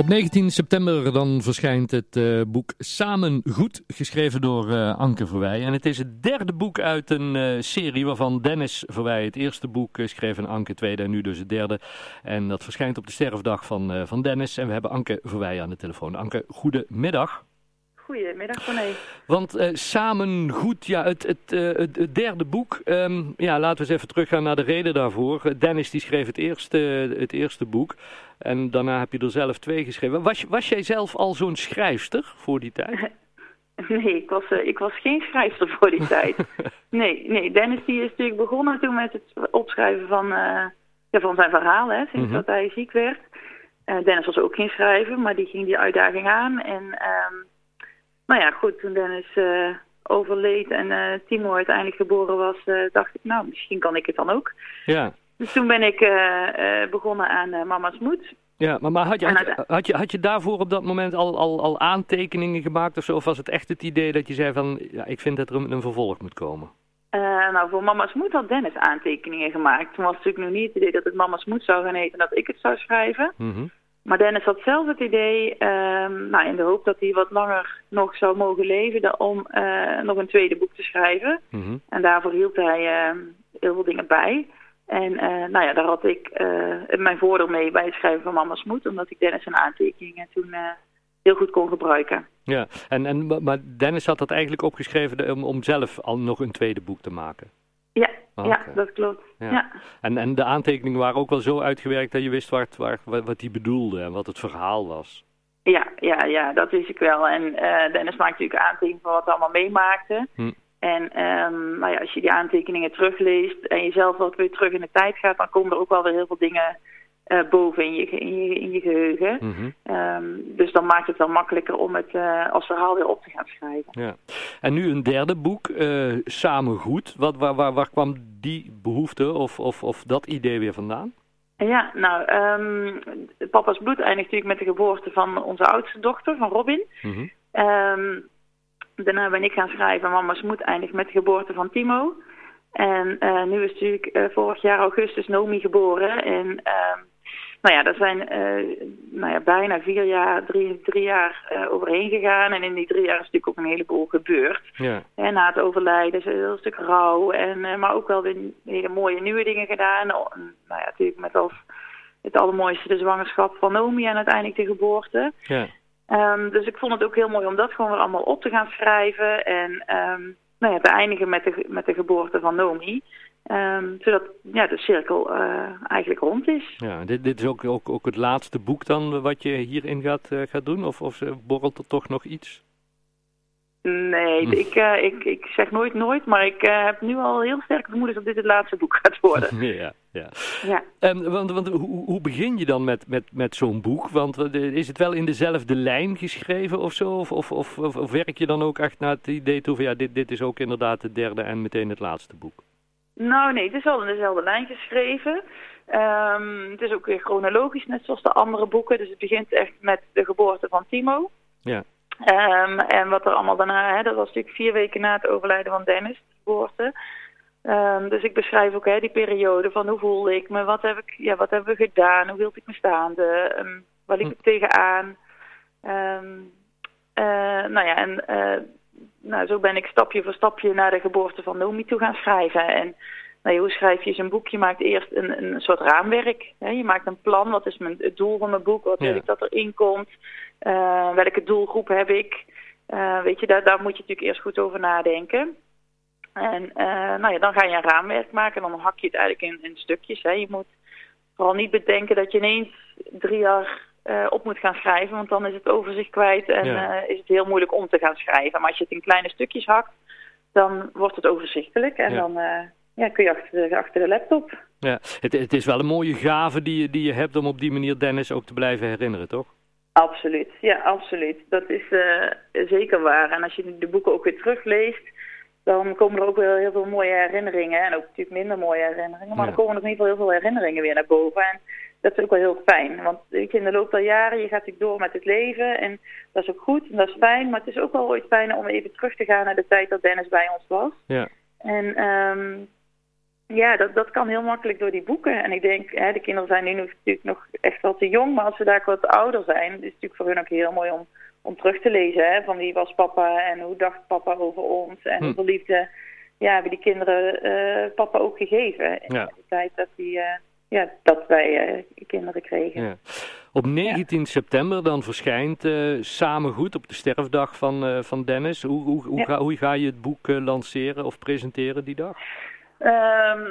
Op 19 september dan verschijnt het uh, boek Samen Goed, geschreven door uh, Anke Verwij. En het is het derde boek uit een uh, serie waarvan Dennis Verwij het eerste boek schreef en Anke het tweede en nu dus het derde. En dat verschijnt op de sterfdag van, van Dennis. En we hebben Anke Verwij aan de telefoon. Anke, goedemiddag. Goedemiddag, René. Want uh, samen goed, ja, het, het, uh, het, derde boek. Um, ja, laten we eens even teruggaan naar de reden daarvoor. Dennis die schreef het eerste, het eerste boek. En daarna heb je er zelf twee geschreven. Was, was jij zelf al zo'n schrijfster voor die tijd? Nee, ik was, uh, ik was geen schrijfster voor die tijd. Nee, nee, Dennis die is natuurlijk begonnen toen met het opschrijven van, ja, van zijn verhaal, hè, sinds mm -hmm. dat hij ziek werd. Dennis was ook geen schrijver, maar die ging die uitdaging aan. En... Um, nou ja, goed, toen Dennis uh, overleed en uh, Timo uiteindelijk geboren was, uh, dacht ik, nou, misschien kan ik het dan ook. Ja. Dus toen ben ik begonnen aan Mama's Moed. Ja, maar, maar had, je, had, je, had, je, had je daarvoor op dat moment al, al, al aantekeningen gemaakt of zo? Of was het echt het idee dat je zei van, ja, ik vind dat er een, een vervolg moet komen? nou, voor Mama's Moed had Dennis aantekeningen gemaakt. Toen was het natuurlijk nog niet het idee dat het Mama's Moed zou gaan heten en dat ik het zou schrijven. Mm -hmm. Maar Dennis had zelf het idee, um, nou, in de hoop dat hij wat langer nog zou mogen leven, om uh, nog een tweede boek te schrijven. Mm -hmm. En daarvoor hield hij uh, heel veel dingen bij. En uh, nou ja, daar had ik mijn voordeel mee bij het schrijven van Mama's Moed, omdat ik Dennis zijn aantekeningen toen heel goed kon gebruiken. Ja, en, en, maar Dennis had dat eigenlijk opgeschreven om, om zelf al nog een tweede boek te maken? Ja, dat klopt. Ja. Ja. En, en de aantekeningen waren ook wel zo uitgewerkt dat je wist waar, waar, wat hij bedoelde en wat het verhaal was. Ja, ja, ja dat wist ik wel. En uh, Dennis maakte natuurlijk aantekeningen van wat hij allemaal meemaakte. Hm. En um, nou ja, als je die aantekeningen terugleest en jezelf wat weer terug in de tijd gaat, dan komen er ook wel weer heel veel dingen uh, boven in je, in je, in je geheugen. Mm -hmm. um, dus dan maakt het wel makkelijker om het uh, als verhaal weer op te gaan schrijven. Ja. En nu een derde boek, uh, Samen Goed. Wat, waar, waar, waar kwam die behoefte of, of, of dat idee weer vandaan? Ja, nou, um, Papa's Bloed eindigt natuurlijk met de geboorte van onze oudste dochter, van Robin. Mm -hmm. um, daarna ben ik gaan schrijven, Mama's Moed eindigt met de geboorte van Timo. En nu is natuurlijk vorig jaar augustus Nomi geboren. En nou ja, daar zijn uh, nou ja, bijna vier jaar, drie, drie jaar uh, overheen gegaan. En in die drie jaar is natuurlijk ook een heleboel gebeurd. Ja. En na het overlijden is een heel stuk rouw. En, uh, maar ook wel weer hele mooie nieuwe dingen gedaan. Nou ja, natuurlijk met als het allermooiste de zwangerschap van Nomi en uiteindelijk de geboorte. Ja. Um, dus ik vond het ook heel mooi om dat gewoon weer allemaal op te gaan schrijven. En um, nou ja, te eindigen met de, met de geboorte van Nomi. Um, zodat ja, de cirkel uh, eigenlijk rond is. Ja, dit, dit is ook, ook, ook het laatste boek dan wat je hierin gaat, uh, gaat doen? Of, of borrelt er toch nog iets? Nee, hm. ik, uh, ik, ik zeg nooit nooit, maar ik heb nu al heel sterk vermoeden dat dit het laatste boek gaat worden. ja, ja. ja. Um, want want hoe, hoe begin je dan met, met, met zo'n boek? Want is het wel in dezelfde lijn geschreven of zo? Of, of, of, of werk je dan ook echt naar het idee toe van ja, dit, dit is ook inderdaad het derde en meteen het laatste boek? Nou nee, het is wel in dezelfde lijn geschreven. Um, het is ook weer chronologisch, net zoals de andere boeken. Dus het begint echt met de geboorte van Timo. Ja. Um, en wat er allemaal daarna, hè, dat was natuurlijk vier weken na het overlijden van Dennis, de geboorte. Um, dus ik beschrijf ook hè, die periode van hoe voelde ik me, wat, heb ik, ja, wat hebben we gedaan, hoe hield ik me staande, um, waar liep ik hm. tegenaan. Uh, nou ja, en uh, nou, zo ben ik stapje voor stapje naar de geboorte van Nomi toe gaan schrijven. En nou, hoe schrijf je zo'n boek? Je maakt eerst een, een soort raamwerk. Hè? Je maakt een plan. Wat is mijn, het doel van mijn boek? Wat wil Ja. ik dat erin komt? Uh, welke doelgroep heb ik? Uh, weet je, daar, daar moet je natuurlijk eerst goed over nadenken. En uh, nou ja, dan ga je een raamwerk maken en dan hak je het eigenlijk in, in stukjes. Hè? Je moet vooral niet bedenken dat je ineens drie jaar uh, op moet gaan schrijven, want dan is het overzicht kwijt en Ja. uh, is het heel moeilijk om te gaan schrijven. Maar als je het in kleine stukjes hakt, dan wordt het overzichtelijk en Ja. dan uh, ja, kun je achter de, achter de laptop. Ja, het, het is wel een mooie gave die je, die je hebt om op die manier Dennis ook te blijven herinneren, toch? Absoluut, ja, absoluut. Dat is zeker waar. En als je de boeken ook weer terugleest, dan komen er ook wel heel veel mooie herinneringen. En ook natuurlijk minder mooie herinneringen. Maar Ja. dan komen er in ieder geval heel veel herinneringen weer naar boven. En dat is ook wel heel fijn. Want in de loop der jaren, je gaat natuurlijk door met het leven. En dat is ook goed en dat is fijn. Maar het is ook wel ooit fijn om even terug te gaan naar de tijd dat Dennis bij ons was. Ja. En um, ja, dat, dat kan heel makkelijk door die boeken. En ik denk, hè, de kinderen zijn nu natuurlijk nog echt wel te jong. Maar als ze daar wat ouder zijn, is het natuurlijk voor hun ook heel mooi om, om terug te lezen. Hè, van wie was papa en hoe dacht papa over ons. En hm. hoeveel liefde ja, hebben die kinderen uh, papa ook gegeven. In de tijd dat die... Uh, ja, dat wij uh, kinderen kregen. Ja. Op 19 september dan verschijnt uh, Samen Goed op de sterfdag van, uh, van Dennis. Hoe, hoe, hoe, ga, hoe, ga, je het boek lanceren of presenteren die dag? Um,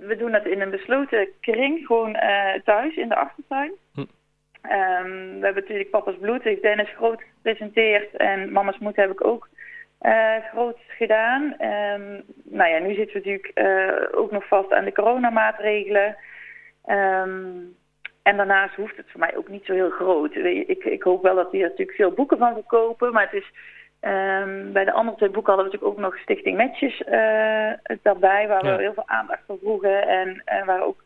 we doen dat in een besloten kring, gewoon thuis in de achtertuin. Hm. Um, we hebben natuurlijk Papa's Bloed, heeft Dennis groot gepresenteerd en Mama's Moed heb ik ook groot gedaan. Um, nou ja, nu zitten we natuurlijk ook nog vast aan de coronamaatregelen. Um, en daarnaast hoeft het voor mij ook niet zo heel groot. Ik, ik hoop wel dat we hier natuurlijk veel boeken van verkopen. Maar het is, um, bij de andere twee boeken hadden we natuurlijk ook nog Stichting Matches uh, daarbij. Waar we heel veel aandacht voor vroegen. En uh, waar ook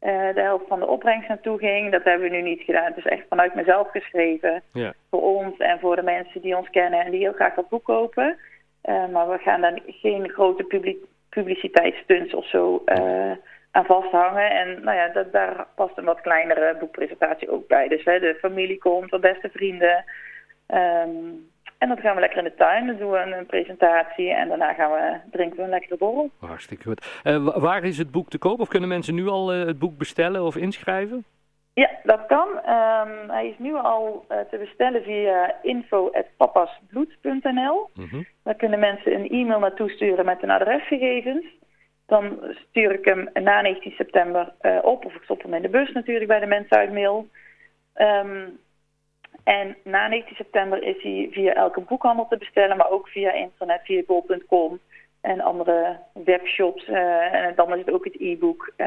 uh, de helft van de opbrengst naartoe ging. Dat hebben we nu niet gedaan. Het is echt vanuit mezelf geschreven. Ja. Voor ons en voor de mensen die ons kennen en die heel graag dat boek kopen. maar we gaan dan geen grote publi publiciteitsstunts of zo aan vasthangen. En nou ja, dat, daar past een wat kleinere boekpresentatie ook bij. Dus hè, de familie komt, de beste vrienden. Um, en dan gaan we lekker in de tuin, dan doen we een, presentatie en daarna gaan we, drinken we een lekkere borrel. Hartstikke goed. Uh, waar is het boek te koop? Of kunnen mensen nu al uh, het boek bestellen of inschrijven? Ja, dat kan. Um, hij is nu al uh, te bestellen via info.papasbloed.nl. Mm -hmm. Daar kunnen mensen een e-mail naartoe sturen met hun adresgegevens. Dan stuur ik hem na 19 september uh, op. Of ik stop hem in de bus natuurlijk bij de mensen uit mail. Um, en na 19 september is hij via elke boekhandel te bestellen. Maar ook via internet, via bol.com en andere webshops. Uh, en dan is het ook het e-book uh,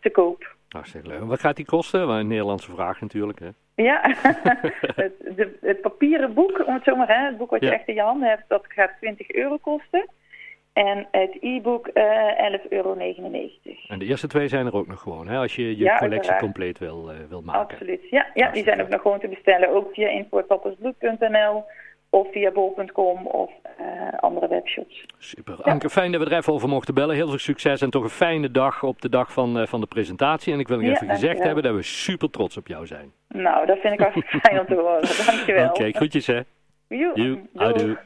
te koop. Hartstikke leuk. Wat gaat die kosten? Een Nederlandse vraag natuurlijk. Hè? Ja, het, de, het, papieren boek, om het zo maar, hè, het boek wat je echt in je handen hebt, dat gaat 20 euro kosten. En het e-book uh, 11,99 euro. En de eerste twee zijn er ook nog gewoon, hè? als je je collectie compleet wil, uh, wil maken. Absoluut, ja, ja die zijn ook nog gewoon te bestellen. Ook via info.pappersbloed.nl of via bol.com of uh, andere webshops. Super. Ja. Anke, fijn dat we er even over mochten bellen. Heel veel succes en toch een fijne dag op de dag van, uh, van de presentatie. En ik wil nog ja, even gezegd hebben dat we super trots op jou zijn. Nou, dat vind ik hartstikke fijn om te horen. Dankjewel. Oké, okay, groetjes hè. Joe. Joe. Adieu.